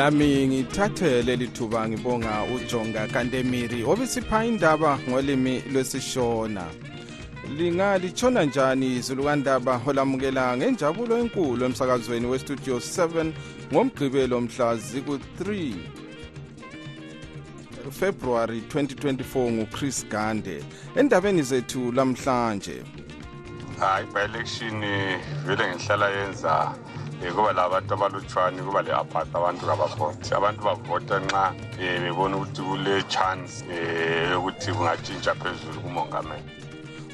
lami ngithathe leli thuba ngibonga ujonga kantemiri obisipha indaba ngolimi lwesishona. Lingalitshona njani izulukandaba olamukela ngenjabulo enkulu emsakazweni westudio 7 ngomgqibelo mhla ziku-3 february 2024 nguchris gande. Endabeni zethu lamhlanje. Hayi by-election vele ngihlala yenza kuba labantu abalutshwane kuba le-apart abantu kabavoti abantu bavota nxa um bebona ukuthi kule-chance um yokuthi kungatshintsha phezulu kumongameli.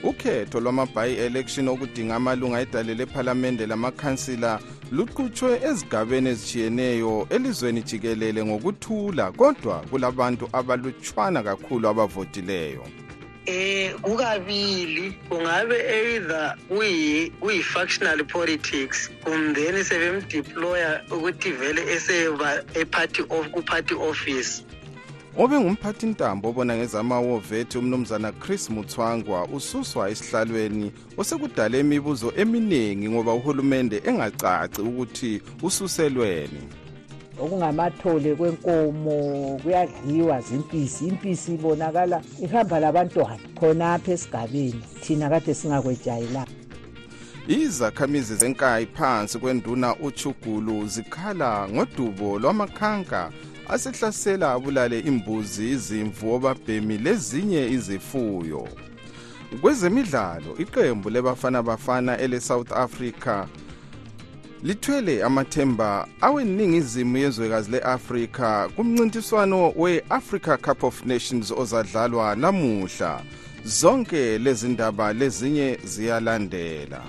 Ukhetho lwama-by-election okudinga amalunga edale lephalamende lamakhansila luqhutshwe ezigabeni ezitshiyeneyo elizweni jikelele ngokuthula kodwa kulabantu abalutshwana kakhulu abavotileyo eh kukabili kungabe either kuyi-functional politics kumbeni sebemdeploya ukuthi vele eseba eparty of ku-party office. Obe ngumphathintambo obona ngezamawovethi umnumzana chris muthwangwa ususwa esihlalweni osekudala imibuzo eminingi ngoba uhulumende engacaci ukuthi ususelweni. Okungamathole kwenkomo kuyadliwa zimpisi. Impisi ibonakala ihamba labantwana khonapha esigabeni thina kade singakwejayelanga. Izakhamizi zenkayi phansi kwenduna uchugulu zikhala ngodubo lwamakhanka asehlasela abulale imbuzi izimvu obabhemi lezinye izifuyo. Kwezemidlalo iqembu lebafana bafana ele-south africa lithwele amathemba aweningizimu yezwekazi le-afrika kumncintiswano we-africa cup of nations ozadlalwa lamuhla zonke lezi ndaba lezinye ziyalandela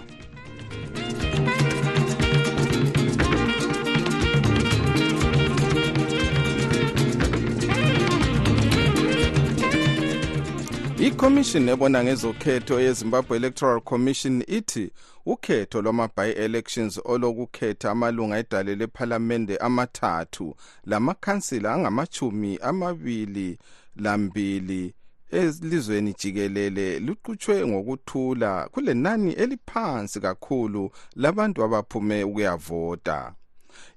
ikhomishini ebona ngezokhetho yezimbabwe electoral commission ithi ukhetho lwama-by-elections olokukhetha amalunga edale lephalamende amathathu lamakhansila angamachumi amabili lambili elizweni jikelele luqutshwe ngokuthula kulenani eliphansi kakhulu labantu abaphume ukuyavota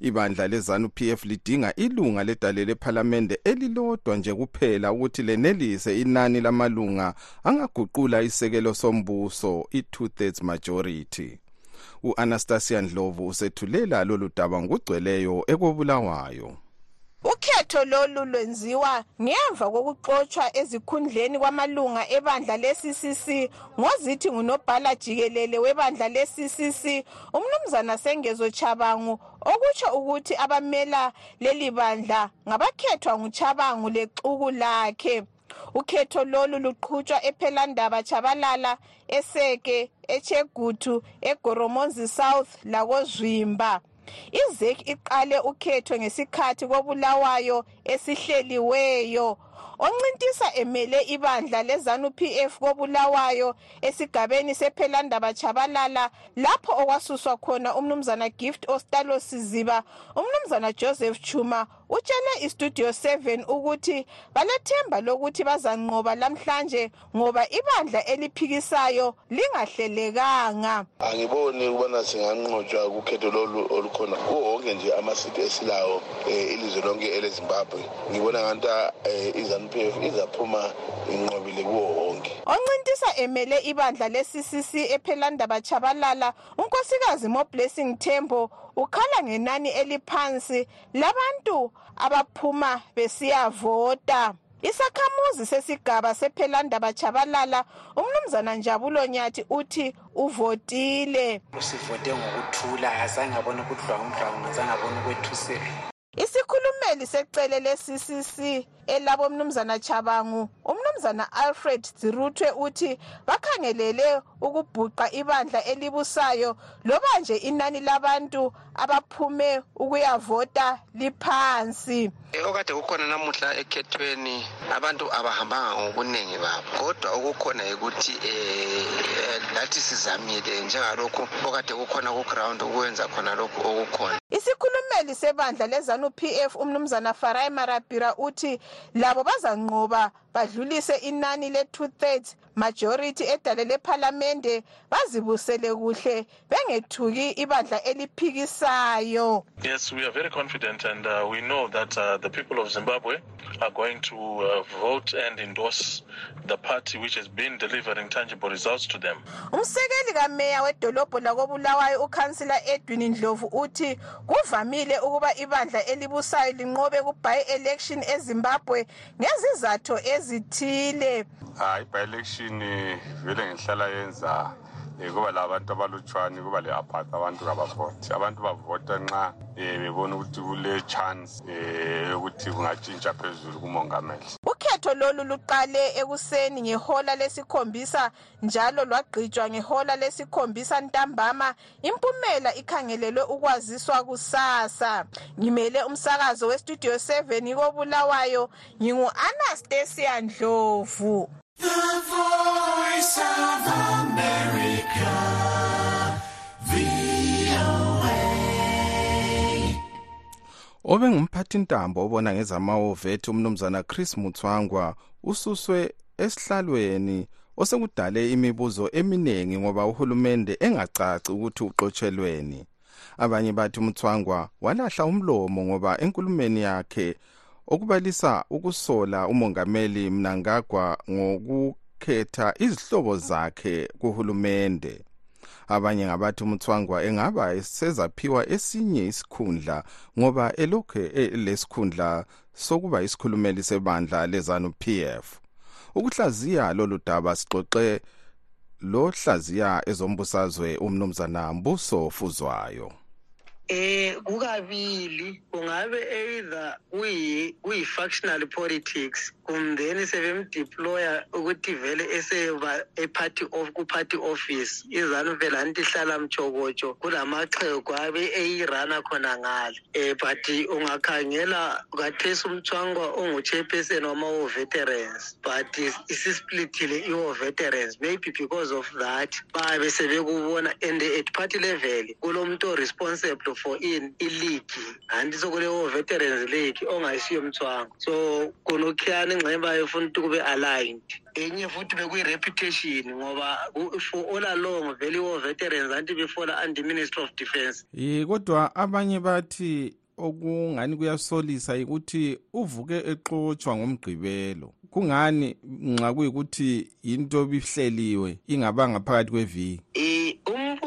ibandla lezanu-p f lidinga ilunga ledale lephalamende elilodwa nje kuphela ukuthi lenelise inani lamalunga angaguqula isekelo sombuso i-two-thirds majority. U-anastasia ndlovu usethulela lolu daba ngokugcweleyo ekobulawayo. Ukhetho lolu lwenziwa ngemva kokuxotshwa ezikhundleni kwamalunga ebandla le-ccc ngozithi ngunobhala jikelele webandla le-ccc umnumzana sengezo chabangu okutsho ukuthi abamela leli bandla ngabakhethwa nguchabangu lexuku lakhe. Ukhetho lolu luqhutshwa ephelandaba chabalala eseke echegutu egoromonzi south lakozwimba izek iqale ukhetho ngesikhathi kobulawayo esihleliweyo. Oncintisa emele ibandla lezanu PF kobulawayo esigabeni sephelandaba chabalala lapho okwasuswa khona umnumzana Gift Ostalo Siziba umnumzana Joseph Chuma utshele istudio 7 ukuthi balethemba lokuthi bazanqoba lamhlanje ngoba ibandla eliphikisayo lingahlelekanga. Angiboni ukubana singanqotshwa kukhetho lolu olukhona kuwo wonke nje amasithi esilawo um ilizwe lonke elezimbabwe. Ngibona nganta um izanu p f izaphuma inqobile kuwo wonke. Oncintisa emele ibandla le-ccc ephelandaba chabalala unkosikazi moblessing tembo ukhala ngenani eliphansi labantu abaphuma besiyavota. Isakhamuzi sesigaba sephelandaba chabalala umnumzana njabulo nyathi uthi uvotile. Sivote ngokuthula azange abona ukudlwangudlwangu azange abona ukwethuselwa isikhulumeli secele le-ccc elabo mnumzana chabangu. Umnumzana alfred ziruthwe uthi bakhangelele ukubhuqa ibandla elibusayo loba nje inani labantu abaphume ukuyavota liphansi. Okade kukhona namuhla ekhethweni abantu abahambanga ngobuningi babo. Kodwa okukhona yikuthi um lathi sizamile njengalokhu okade kukhona kuground ukwenza khona lokhu okukhona. Isikhulumeli sebandla lezanu p f umnumzana farai marabira uthi labo bazanqoba badlulise inani le-two thirds majority edale lephalamende bazibusele kuhle bengethuki ibandla eliphikisayo. Yes we are very confident and uh, we know that uh, the people of zimbabwe are going to uh, vote and endorse the party which has been delivering tangible results to them. Umsekeli kameya wedolobho lakobulawayo ukhansila edwin ndlovu uthi kuvamile ukuba ibandla elibusayo linqobe ku-by-election ezimbabwe ngezizatho ezithile. Hayi by-election vele ngihlala yenza um kuba labantu abalutshwane kuba le-apart abantu kabavoti. Abantu bavota nxa um bebona ukuthi kule-chance um yokuthi kungatshintsha phezulu kumongameli. Ukhetho lolu luqale ekuseni ngehola lesikhombisa njalo lwagqitshwa ngehola lesikhombisa ntambama. Impumela ikhangelelwe ukwaziswa kusasa. Ngimele umsakazo westudio 7 kobulawayo ngingu-anastasia ndlovu. The voice of America, obengumphathintambo obona ngezamawovethi umnumzana chris mutswangwa ususwe esihlalweni osekudale imibuzo eminingi ngoba uhulumende engacaci ukuthi uxotshelweni abanye bathi umthwangwa walahla umlomo ngoba enkulumeni yakhe okubalisa ukusola umongameli mnangagwa ngokukhetha izihlobo zakhe kuhulumende. Abanye ngabathi umthwangwa engaba esezaphiwa esinye isikhundla ngoba elokhu elesikhundla sokuba isikhulumeli sebandla lezanu PF ukuhlaziya lolu daba sixoxe lo hlaziya ezombusazwe umnumzana Mbuso Fuzwayo. Eh kukabili kungabe either kuyi kuyi functional politics kumbe sebemdeploya ukuthi vele eseba eparty of ku party office. Izanu vele anti hlala mchokotsho kulamaxhego abe eyirana khona ngale. Eh but ungakhangela kathesi umthwangwa ungu-chairperson wama veterans but isisplitile iwo veterans maybe because of that babe sebekubona and at party level kulomuntu responsible for in ileague. Anti sokulewo veterans league ongayisiyo mthwango so kunokhiyana ingxeba efuna ukuthi kube aligned. Enye futhi bekuyi-reputation ngoba for all along vele iwo veterans anti befola under ministry of defence Eh kodwa abanye bathi okungani kuyasolisa ukuthi uvuke exotshwa ngomgqibelo. Kungani nxa kuyikuthi into bihleliwe ingabanga phakathi kweviki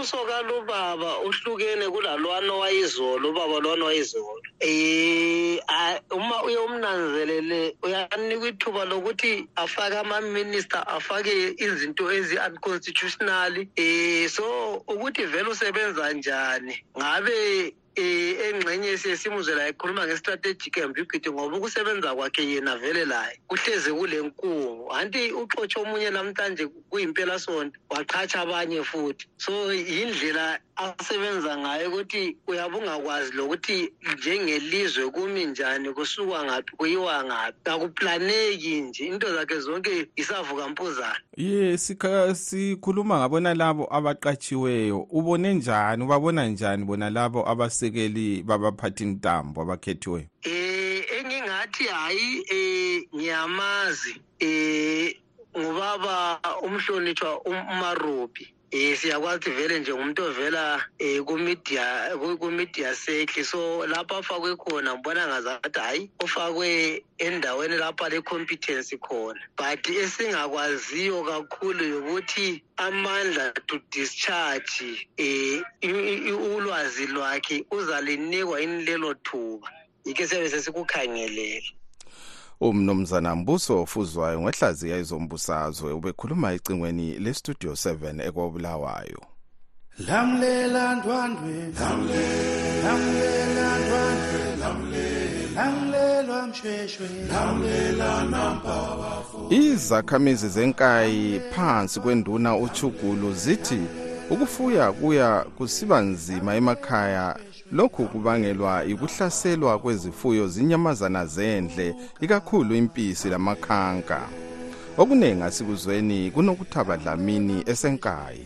umbuso kalubaba uhlukene kulalwana wayizolo ubaba lwana wayizolo eh a- uma uyomnanzelele uyanikwa ithuba lokuthi afake ama-minister afake izinto ezi-unconstitutional eh so ukuthi vele usebenza njani ngabe engxenye sesimuzela ekhuluma nge-strategic ambiguity ngoba ukusebenza kwakhe yena vele laye kuhleze kule nkungu anti uxotshe omunye namhlanje kuyimpela sonto waqhatsha abanye futhi. So yindlela asebenza ngayo ukuthi uyabe ungakwazi lokuthi njengelizwe kumi njani kusukwa ngaphi kuyiwa ngaphi akuplaneki nje into zakhe zonke isavuka mpuzana ye sikhuluma ngabona labo abaqatshiweyo. Ubone njani ubabona njani bona labo abasekeli babaphathi ntambo abakhethiweyo? Eh engingathi hayi eh ngiyamazi eh ngubaba umhlonitshwa umarobi. Eh siyakwazi vele nje ngumuntu ovela eh kumedia kumedia sekhi so lapha afakwe khona ngibona ngazathi hayi ufakwe endaweni lapha le competence khona. But esingakwaziyo kakhulu ukuthi amandla to discharge i- ulwazi lwakhe uzalinikwa yini lelo thuba. Yike siyabe sesikukhangelele umnumzana mbuso ofuzwayo ngehlaziya izombusazwe ubekhuluma ecingweni lestudio 7 ekobulawayo Lamlela ndwandwe. Lamlela ndwandwe. Lamlelwa mshweshwe lamlela nampa bafo izakhamizi zenkayi phansi kwenduna uchugulu zithi ukufuya kuya kusiba nzima emakhaya lokhu kubangelwa yikuhlaselwa kwezifuyo zinyamazana zendle ikakhulu impisi lamakhanka. Okuningi asikuzweni kunokuthaba dlamini esenkayi.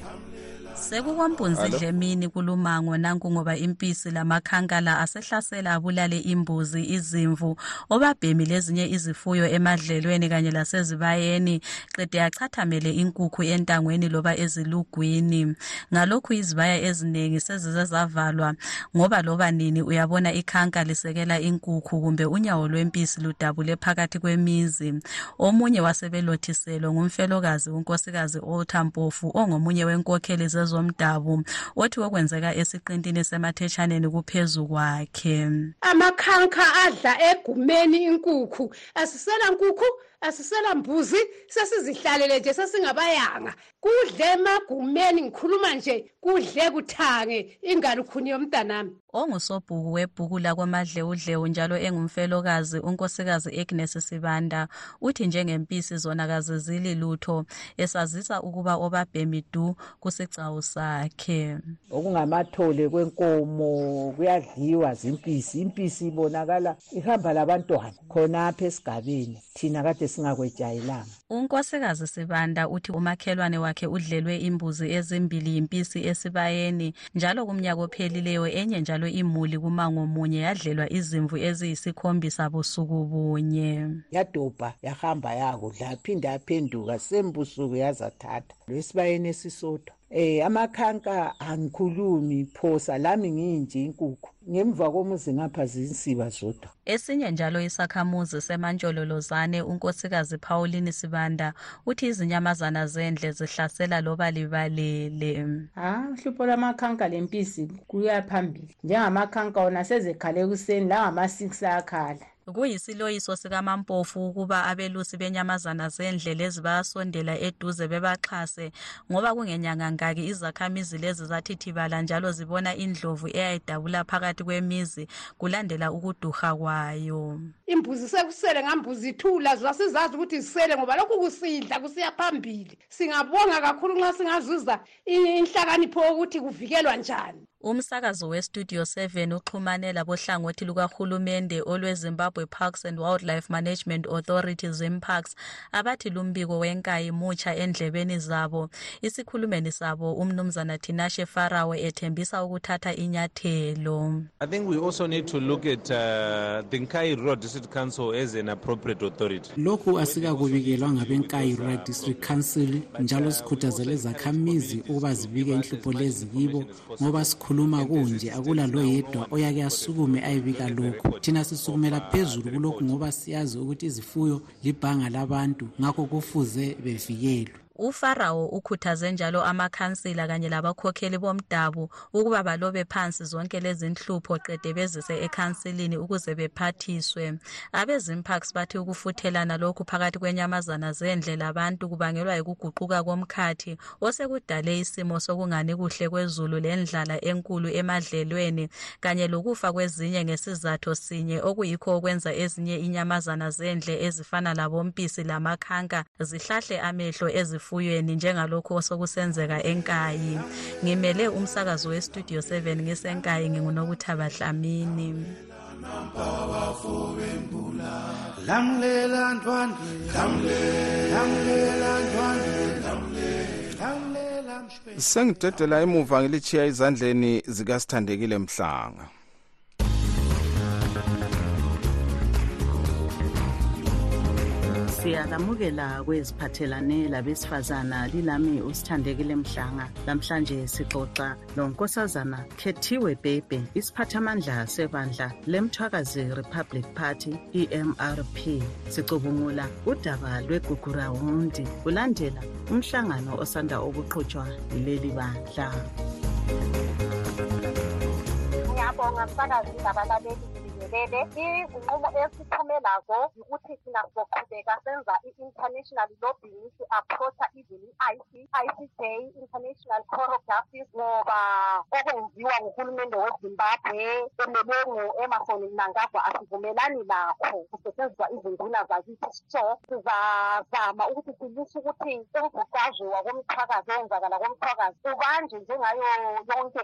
Sekukwampunzi Alo? dlemini kulumango nanku ngoba impisi lamakhankala asehlasela abulale imbuzi izimvu. Obabhemi lezinye izifuyo emadlelweni kanye lasezibayeni qede achathamele inkukhu entangweni loba ezilugwini. Ngalokhu izibaya eziningi sezize zavalwa. Ngoba loba nini uyabona ikhanka lisekela inkukhu kumbe unyawo lwempisi ludabule phakathi kwemizi. Omunye wasebelothiselwe ngumfelokazi unkosikazi othampofu ongomunye wenkokheli zezomdabu othi okwenzeka esiqintini semathetshaneni kuphezu kwakhe. Amakhanka adla egumeni inkukhu asisela nkukhu asisela mbuzi sesizihlalele nje sesingabayanga. Kudle emagumeni ngikhuluma nje kudle kuthange ingane ukhuni yomntanami. Ongusobhuku webhuku lakwamadlewudlewu njalo engumfelokazi unkosikazi agnes sibanda. Uthi njengempisi zona kazizili lutho esazisa ukuba obabhemi du kusigcawu sakhe. Okungamathole kwenkomo kuyadliwa zimpisi. Impisi ibonakala ihamba labantwana khonapha esigabeni. Thina kade singakwejayelanga unkosikazi sibanda uthi umakhelwane wakhe udlelwe imbuzi ezimbili yimpisi esibayeni. Njalo kumnyaka ophelileyo enye njalo imuli kumango munye yadlelwa izimvu eziyisikhombisa busuku bunye. Yadobha yahamba yakudla yaphinde yaphenduka sembusuku yazathatha. Lwesibayeni esisodwa. Eh amakhanka angikhulumi phosa lami ngiyinje inkukhu. Ngemva komuzi ngapha zinsiba zodwa. Esinye njalo isakhamuzi semantshololozane unkosikazi pauline sibanda uthi izinyamazana zendle zihlasela loba libalele. Ha uhlupho lwamakhanka lempisi kuya phambili. Njengamakhanka wona sezekhale ekuseni langama-six ayakhala. Kuyisiloyiso sikamampofu ukuba abelusi benyamazana zendle lezi bayasondela eduze bebaxhase ngoba kungenyanga ngaki izakhamizi lezi zathi thibala njalo zibona indlovu eyayidabula phakathi kwemizi kulandela ukuduha kwayo. Imbuzi sekusele ngambuzi ithula zasizazi ukuthi zisele ngoba lokhu kusidla kusiya phambili. Singabonga kakhulu nxa singazuza inhlakanipho yokuthi kuvikelwa njani. Umsakazo westudio 7 uxhumane labohlangothi lukahulumende olwezimbabwe parks and wildlife management authority zimparks abathi lumbiko wenkayi mutsha endlebeni zabo isikhulumeni sabo umnumzana tinashe farawe ethembisa ukuthatha inyathelo I think we also need to look at uh, the Nkai Road District Council as an appropriate authority. lokhu asikakubikelwa ngabenkayi rural district council njalo sikhuthazele izakhamizi ukuba zibike inhlupho lezi kibo ngoba sikhuluma kunje akula loyedwa oyake asukume ayibika lokhu. Thina sisukumela phezulu kulokhu ngoba siyazi ukuthi izifuyo libhanga labantu ngakho kufuze bevikelwe ufarawo ukhuthaze njalo amakhansila kanye labakhokheli bomdabu ukuba balobe phansi zonke lezi nhlupho qede bezise ekhansilini ukuze bephathiswe. Abezimparks bathi ukufuthelana lokhu phakathi kwenyamazana zendle labantu kubangelwa yikuguquka komkhathi osekudale isimo sokungani kuhle kwezulu lendlala enkulu emadlelweni kanye lokufa kwezinye ngesizatho sinye okuyikho okwenza ezinye inyamazana zendle ezifana labompisi lamakhanka zihlahle amehlo ezifuyweni njengalokhu osokusenzeka enkayi. Ngimele umsakazo westudio 7 ngisenkayi ngingunokuthaba dlamini. Lamlela ndwandwe lamlela ndwandwe lamlela mshwe sengidedela emuva ngilichiya ezandleni zikasithandekile mhlanga. Siyalamukela kweziphathelane labesifazana lilami usithandekile mhlanga. Namhlanje sixoxa lonkosazana khethiwe bebe isiphathamandla sebandla lemthwakazi republic party emrp sicubungula udaba lwegugurawundi kulandela umhlangano osanda ukuqhutshwa yileli bandla. Ngiyabonga msakazi labalaleli sizonanzelele izinqumo ukuthi senza i-international si-approacha even i-ic i-icj international of justice ngoba okwenziwa nguhulumende wezimbabwe emelwe ngu-emerson mnangagwa asivumelani kusetshenziswa izinduna zakithi so sizazama ukuthi silise ukuthi owenzakala ubanjwe njengayo yonke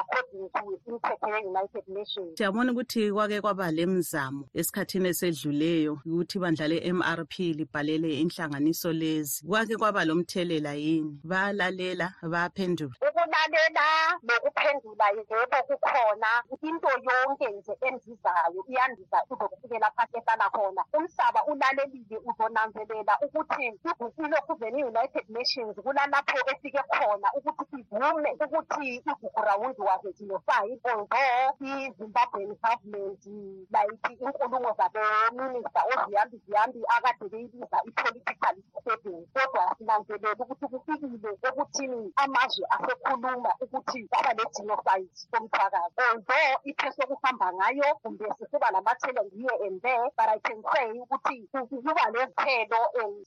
according to imithetho ye-united nations. Siyabona ukuthi kwake kwaba lemizamo esikhathini esedluleyo ukuthi ibandla le-mrp libhalele inhlanganiso lezi. Kwake kwaba lomthelela yini? Bayalalela bayaphendula ukulalela lokuphendula yebo kukhona into yonke nje endizayo iyandiza kuze kufikela phansi ehlala khona. Umhlaba ulalelile uzonanzelela ukuthi ilokuzeni i-united nations kulalapho efike khona ukuthi ivume ukuthi igugurawundi i-zimbabwean government like inkulungo zabeminista oziyambi ziyambi akade beyibiza i-political kodwa sinanzelela ukuthi kufikile ekuthini amazwe asekhuluma ukuthi kwaba le-genocide somthwakazi although ipheso kuhamba ngayo kumbe sisiba lama-challenge here and there but i can say ukuthi kuba lezithelo and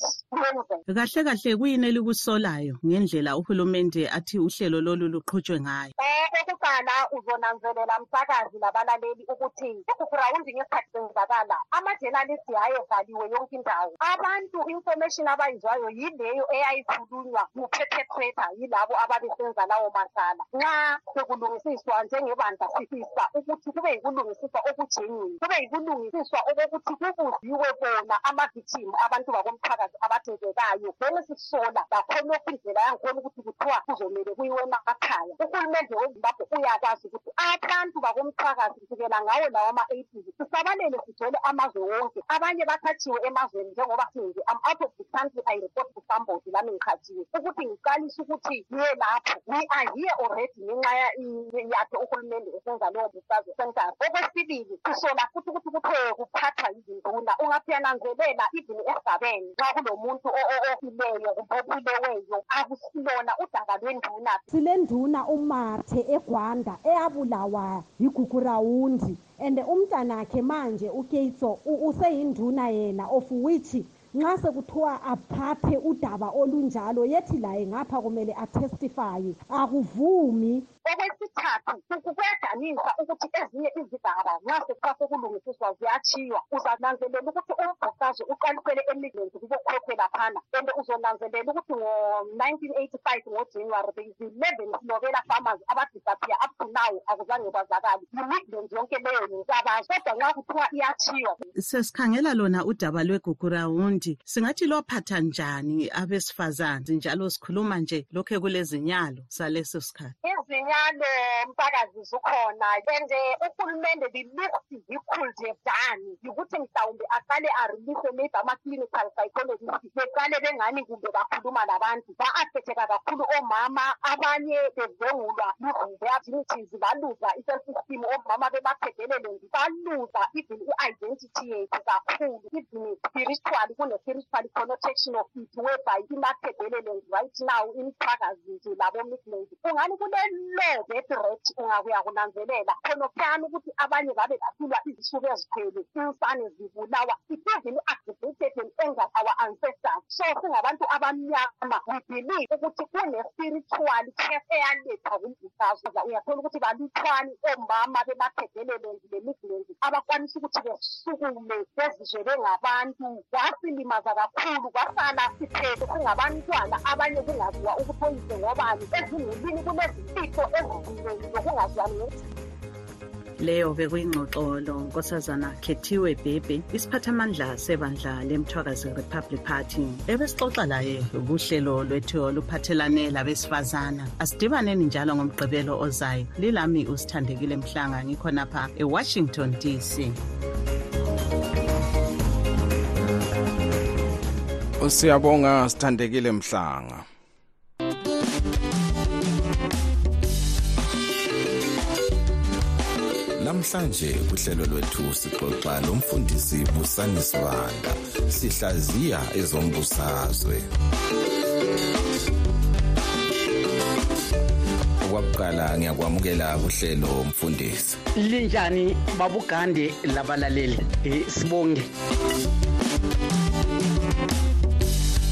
kahle kahle kuyini elikusolayo ngendlela uhulumende athi uhlelo lolu luqhutshwe ngayo? Um okokuqala uzonanzelela msakazi labalaleli ukuthi igugurawundi ngesikhathi senzakala ama-journalist ayevaliwe yonke indawo. Abantu information abayizwayo yileyo eyayikhulunywa ngu-perpetrator yilabo ababesenza lawo masala nxa sekulungisiswa njengebandla sifisa ukuthi kube yikulungisiswa okujenini kube yikulungisiswa okokuthi kubuziwe bona ama-victim abantu bakomphakathi abathezekayo then sisola lakhonokho indlela yangikhona ukuthi kuthiwa kuzomele kuyiwe emakhaya. Uhulumende wezimbabwe uyakwazi ukuthi abantu bakomphakathi kusukela ngawo lawo ama-eighties sisabalele sigcwele amazwe wonke. Abanye bathathiwe emazweni njengoba sinje am out of the country i report to somebody lami ngikhathiwe ukuthi ngiqalise ukuthi ngiye lapho here already ngenxa yakhe uhulumende esenza leyo busazo centers okwesibili sisola futhi ukuthi kuthiwe kuphathwa yizinduna ungafiyananzelela even esigabeni nxa kulomuntu ofileyo obuleweyo akusilona udaba lwenduna. Silenduna umathe egwanda eyabulawa yigugurawundi and umntanakhe manje ukeyitso useyinduna yena of which nxa sekuthiwa aphathe udaba olunjalo yethi laye ngapha kumele atestifaye akuvumi. Okwesithathu kuyadanisa ukuthi ezinye izigaba nxa sekuthiwa sekulungisiswa ziyachiywa uzananzelela ukuthi umbhuqazwe uqalisele emidlands kubokhokhe laphana and uzonanzelela ukuthi ngo-nineteen eighty-five ngojanuary beyizi-eleven slovela farmers abadisappear up to now akuzange kwazakali yimidlands yonke leyo ngesabazo kodwa nxa kuthiwa iyachiywa sesikhangela lona udaba lwegugurawundi singathi lwaphatha njani abesifazane njalo sikhuluma nje lokhu kulezinyalo zaleso sikhathi? Izinyalo msakazi zikhona and uhulumende the least he could have done yikuthi mhlawumbe aqale arelease maybe ama-clinical psychologist beqale bengani kumbe bakhuluma labantu ba-affecteka kakhulu omama abanye bevengulwa luvuveabilities baluza i-self-esteem. Omama bebaphedelele nje even i-identity yethu kakhulu even spiritually kune-spiritual connotation of it whereby imaphedelele right now imphakazi nje labo-midland ungani kule-law death eh, rate ungakuya kunanzelela khonophana ukuthi abanye babe izisuku zibulawa it even aggravated and angered our ancestors. So singabantu abamnyama we believe ukuthi kune-spiritual case eyalethwa uyathola ukuthi omama abakwanisa ukuthi besukume bezizwe bengabantu. Kwasilimaza kakhulu kwasala singabantwana abanye kungaziwa ukuthi oyise ngobani. Ezingulini ezizinengi zokungazwani leyo bekuyingxoxo lo nkosazana khethiwe bhebhe isiphathamandla sebandla lemthwakazi republic party. Ebesixoxa laye kuhlelo lwethu oluphathelane labesifazana. Asidibaneni njalo ngomgqibelo ozayo. Lilami usithandekile mhlanga ngikhonapha ewashington dc siyabonga sithandekile mhlanga. Namhlanje kuhlelo lwethu sixoxa lomfundisi busani sibanda sihlaziya ezombusazwe. Kwakuqala ngiyakwamukela kuhlelo mfundisi. Linjani babugande labalaleli? Eh, sibonge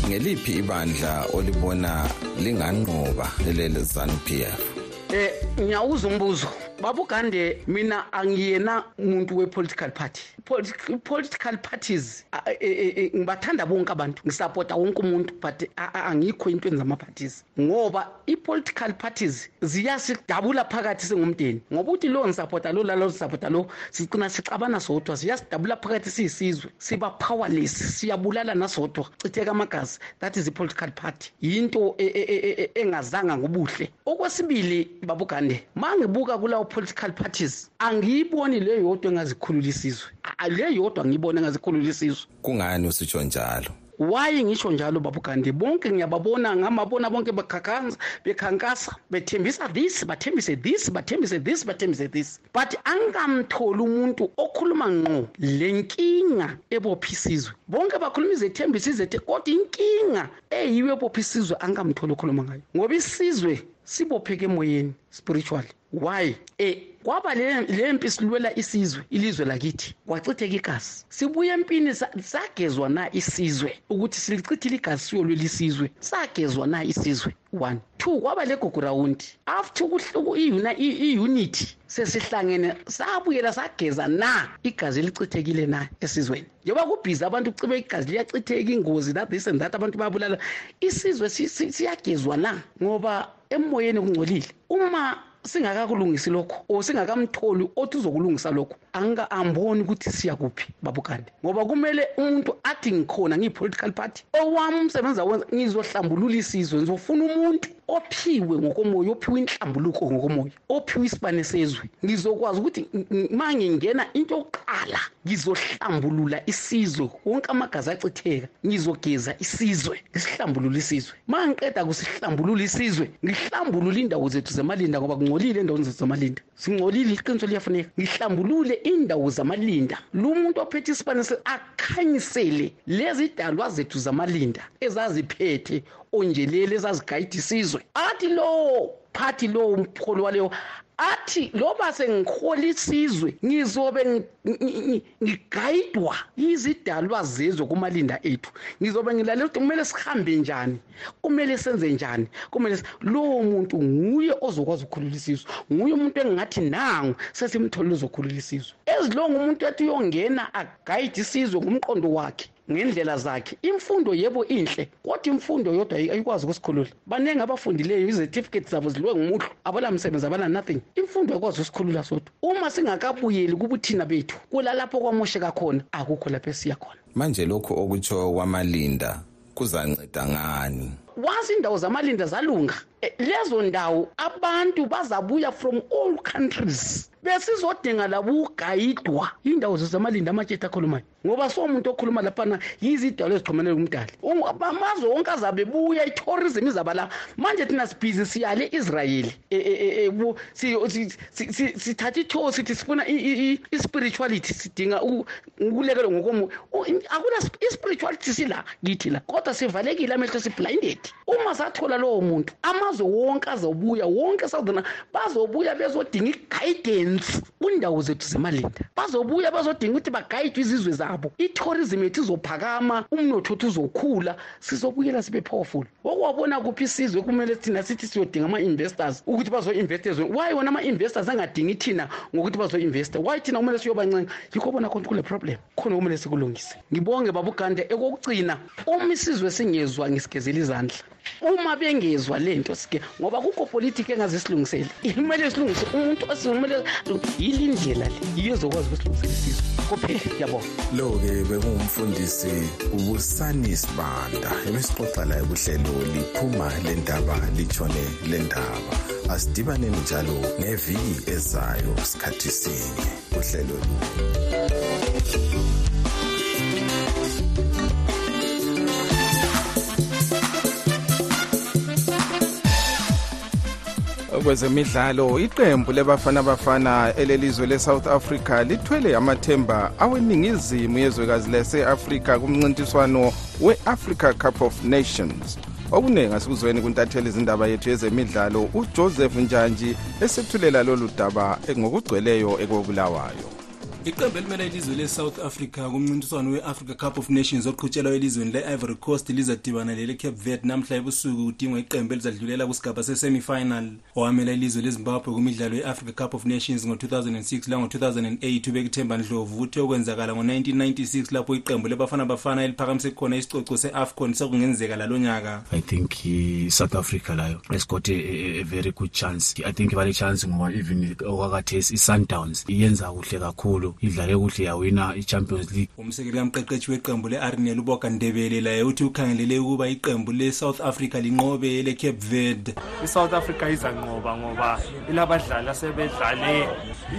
ngeliphi ibandla olibona linganqoba leli ZANU-PF eh ngiyawuza umbuzo. Babugande mina angiyena umuntu we-political party. Politi- political parties a- e- e- e- ngibathanda bonke abantu ngisapota wonke umuntu but a- a- angikho entweni zama-parties. Ngoba i-political parties ziyasidabula phakathi singumndeni ngoba uthi lo ngisapota lo lalo sisapota lo sigcina sixabana sodwa siyasidabula phakathi siyisizwe siba powerless siyabulala nasodwa chitheka amagazi. That is i-political party. Yinto e- e- e- e- engazanga ngobuhle. Okwesibili babugande ma ngibuka kulawo political parties angiyiboni le yodwa engazikhulula isizwe. A- le yodwa ngiyibona engazikhulula isizwe. Kungani usitsho njalo? Waye ngisho njalo babugande? Bonke ngiyababona ngamabona bonke bekhakanza bekhankasa bethembisa this bathembise this bathembise this bathembise this. But angamtholi umuntu okhuluma ngqo le nkinga ebopha isizwe. Bonke bakhuluma izethembiso izethe kodwa inkinga eyiyo ebopha isizwe angamtholi okhuluma ngayo. Ngoba isizwe sibopheke emoyeni spiritually. Why? Eh kwaba le le mpi silwela isizwe ilizwe lakithi. Kwachitheka igazi. Sibuye empini sa- sagezwa na isizwe? Ukuthi silichithile igazi siyolwela isizwe. Sagezwa na isizwe? One. Two kwaba le gogurawundi after ukuhl- uku- i-uni- i- i-unity sesihlangene sabuyela sageza na? Igazi elichithekile na esizweni? Njengoba kubhizi abantu kucibe igazi liyachitheka ingozi that this and that abantu bayabulala. Isizwe si- si- siyagezwa na? Ngoba emoyeni kungcolile. Uma singakakulungisi lokho or singakamtholi othi uzokulungisa lokho angika amboni ukuthi siya kuphi babukande ngoba kumele umuntu athi ngikhona ngiyi-political party owami umsebenzi awenza ngizohlambulula isizwe ngizofuna umuntu ophiwe ngokomoya ophiwe inhlambuluko ngokomoya ophiwe isibane sezwe. Ngizokwazi ukuthi ma ngingena into yokuqala ngizohlambulula isizwe. Wonke amagazi achitheka ngizogeza isizwe ngisihlambulula isizwe. Ma ngiqeda kusihlambulula isizwe ngihlambulule indawo zethu zemalinda ngoba kungcolile endaweni zethu zamalinda singcolile iqiniso liyafuneka. Ngihlambulule indawo zamalinda lo muntu ophethe isibane se- akhanyisele lezi dalwa zethu zamalinda ezaziphethe onjeleli ezazigayida isizwe athi lo phathi lowo mpholi waleyo athi loba sengihola isizwe ngizobe ngi- ngi- ngi- ngigayidwa yizidalwa zezwe kumalinda ethu. Ngizobe ngilalela ukuthi kumele sihambe njani kumele senze njani kumele si- lowo muntu nguye ozokwazi ukukhulula isizwe nguye umuntu engingathi nangu sesimtholile uzokhulula isizwe. Ezilonga umuntu ethi uyongena agayide isizwe ngumqondo wakhe. Ngendlela zakhe. Imfundo yebo inhle kodwa imfundo yodwa ayi- ayikwazi ukusikhulula. Baningi abafundileyo izetifiketi zabo ziliwe ngumuhlo abalamsebenzi abala nothing. Imfundo ayikwazi ukusikhulula sodwa. Uma singakabuyeli kubuthina bethu kulalapho kwamosheka khona akukho lapho esiya khona. Manje lokhu okutsho kwamalinda kuzanceda ngani? Once indawo zamalinda zalunga. Eh, lezo ndawo abantu bazabuya from all countries. Besizodinga labo ukugayidwa indawo zezamalinda amatsheta akhulumayo. Ngoba somuntu okhuluma laphana yizidalo ezixhumanele kumdali Um, amazwe wonke azabe ebuya itourism izaba la. Manje thina sibhizi siyale israyeli. Eh, eh, eh, eh, bu- si- si- si- si- sithatha itho sithi sifuna i- i- i- i-spirituality sidinga uku- ukulekelwa ngokomoya U- in- akuna sp- i-spirituality sila kithi la. Kodwa sivalekile amehlo siblinded uma sathola lowo muntu amazwe wonke azobuya wonke southern bazobuya bezodinga i-guidance kwindawo zethu zemalinda. Bazobuya bazodinga ukuthi bagayidwe izizwe zabo. I-tourism yethu izophakama umnotho wethu uzokhula sizobuyela sibe powerful. Okwabona kuphi isizwe kumele thina sithi siyodinga ama-investors ukuthi bazo-invest ezweni why wona ama-investors angadingi thina ngokuthi bazo-investa why thina kumele siyobancenga? Yikho bona khona kule problem. Khona kumele sikulungise. Ngibonge babugande ekokugcina uma isizwe singezwa ngisigezela izandla uma bengezwa lento sike ngoba kukho politiki engazisilungisele. Kumele silungise umuntu osimele yile ndlela le yiyo ezokwazi ukusilungisela isizwe. Kuphela ngiyabonga lo-ke bekungumfundisi ubusani sibanda ebesixoxa laye kuhlelo liphuma le ndaba litshone le ndaba. Asidibaneni njalo ngeviki ezayo sikhathi sinye. Uhlelo lu kwezemidlalo iqembu lebafana bafana elelizwe le-south africa lithwele amathemba aweningizimu yezwekazi lase-afrika kumncintiswano we-africa cup of nations. Okuningi asikuzweni kuntatheli izindaba yethu yezemidlalo ujoseph njanji esethulela lolu daba ngokugcweleyo ekobulawayo iqembu elimele ilizwe le-south africa kumncintiswano we-africa cup of nations oqhutshelwa elizweni le-ivory coast lizadibana lele-cape verde. Namhla ebusuku kudingwa iqembu elizadlulela kusigaba se-semifinal. Owamela ilizwe lezimbabwe kumidlalo ye-africa cup of nations ngo-2006 lango-2008 ubekuthemba ndlovu. Uthe okwenzakala ngo-1996 lapho iqembu lebafana bafana eliphakamise khona isicoco se-afcon sekungenzeka lalo nyaka. I think i-south africa layo has got a, a, a very good chance. I think bale chance ngoba even okwakathesi i-sundowns iyenza kuhle kakhulu. Idlale kuhle yawina i-champions league. Umsekeli kamqeqeshi weqembu le-arnel uboka ndebele laye uthi ukhangelele ukuba iqembu le-south africa linqobe le-cape verde. I-south africa izanqoba ngoba ilabadlali asebedlale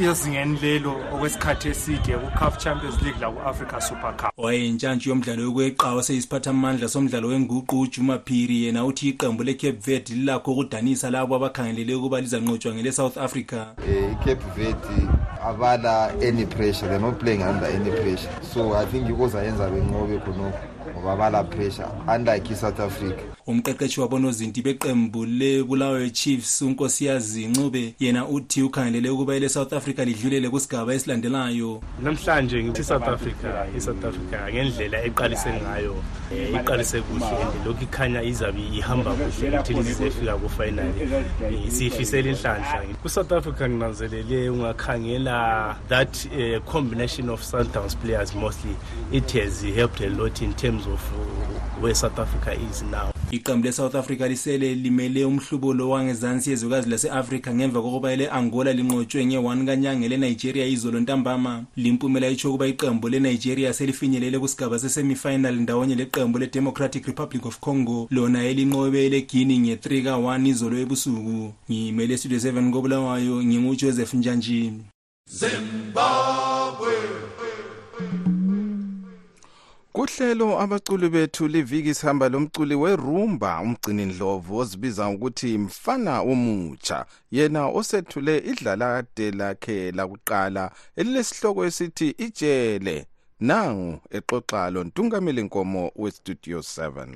ezingeni lelo okwesikhathi eside ku-caf champions league laku-africa super cup. Wayeyintshantshi yomdlalo yokweqa waseyisiphathamandla somdlalo wenguqu ujuma phiri. Yena uthi iqembu le-cape verde lilakho ukudanisa labo abakhangelele ukuba lizanqotshwa ngele-south africa. Um icape verde abala uh, any pressure. They're not playing under any pressure. So i think ikozayenza benqobe khonokho ngoba bala pressure unlike i-south africa. Umqeqeshi wabonozinti beqembu lebulawayo chiefs unkosiyazi ncube yena uthi ukhangelele ukuba ile-south africa lidlulele kusigaba esilandelayo. Namhlanje ngithi i-south africa i-south africa ngendlela eqalise ngayo um iqalise kuhle and lokhu ikhanya izabe ihamba kuhle ukuthi lizefika kufinali siyifisela inhlanhla. Ku-south africa nginanzelele ungakhangela that uh, combination of sundowns players mostly. It has helped a lot in terms of uh, where south africa is now. Iqembu le-south africa lisele limele umhlubo lo wangezansi yezwekazi lase-afrika ngemva kokuba ele-angola linqotshwe nge-1 kanyanga le-nigeria izolo ntambama. Limpumela itsho ukuba iqembu le-nigeria selifinyelele kusigaba sesemifinal ndawonye leqembu le-democratic republic of congo. Lona elinqobe le-guini nge-3 ka-1 izolo ebusuku. Ngimele studio 7 kobulawayo ngingujoseph njanji zimbabwe. Kuhlelo abaculi bethu liviki sihamba lomculi werumba umgcini ndlovu ozibiza ukuthi mfana omutsha. Yena osethule idlalade lakhe lakuqala elilesihloko esithi ijele nangu exoxa lo ntungameli nkomo westudio 7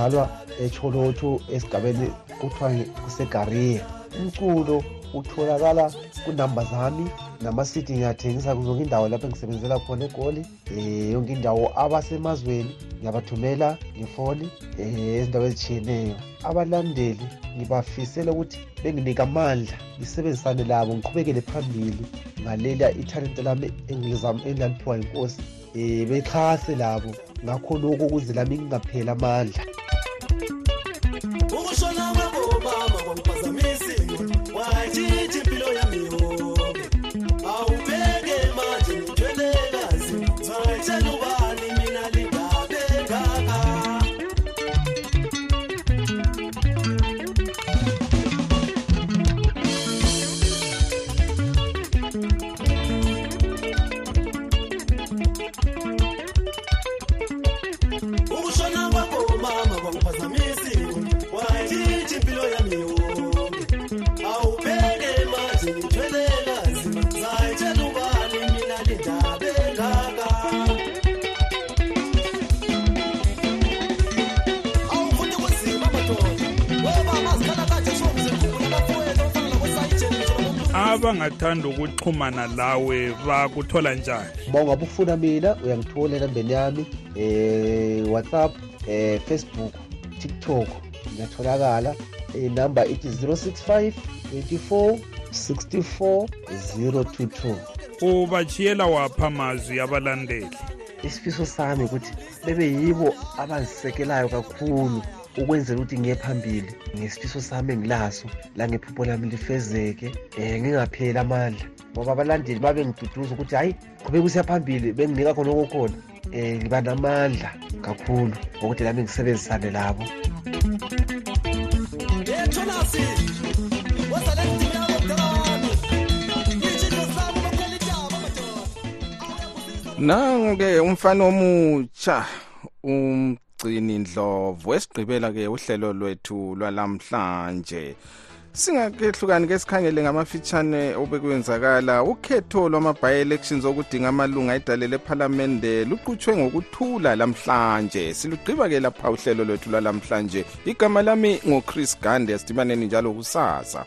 ngizalwa echolotho esigabeni kuthiwa kusegariya umculo utholakala kunamba zami nama-cd ngiyathengisa zonke indawo lapho engisebenzela khona egoli um yonke indawo abasemazweni. Ngiyabathumela ngefoni um ezindawo ezitshiyeneyo. Abalandeli ngibafisela ukuthi benginike amandla ngisebenzisane labo ngiqhubekele phambili ngalela ithalente lami engilaliphiwa yinkosi um bexhase labo. Ngakho lokhu ukuze lami ngingapheli amandla Vamos abangathanda ukuxhumana lawe bakuthola njani? Uma ungabe ufuna mina uyangithola enambeni yami um whatsapp um facebook tiktok. Ngiyatholakala. Inamba ithi 065 24 64 022 ubachiyela wapha amazwi abalandeli. Isifiso sami ukuthi bebe yibo abangisekelayo kakhulu ukwenzela ukuthi ngiye phambili ngesifiso sami engilaso la ngephupho lami lifezeke um ngingapheli amandla. Ngoba abalandeli babe ngiduduza ukuthi hhayi qhubeka usiya phambili benginika khona okokhona um ngiba namandla kakhulu ngokuthi lami ngisebenzisane labo. Nangu-ke umfana omutsha umgcini ndlovu esigqibela-ke uhlelo lwethu lwalamhlanje singakehlukani ke sikhangele ngamafitshane obekwenzakala. Ukhetho lwama-bi-elections okudinga amalunga edale lephalamende luqutshwe ngokuthula lamhlanje. Silugqiba-ke lapha uhlelo lwethu lwalamhlanje igama lami ngochris gande sidibaneni njalo kusasa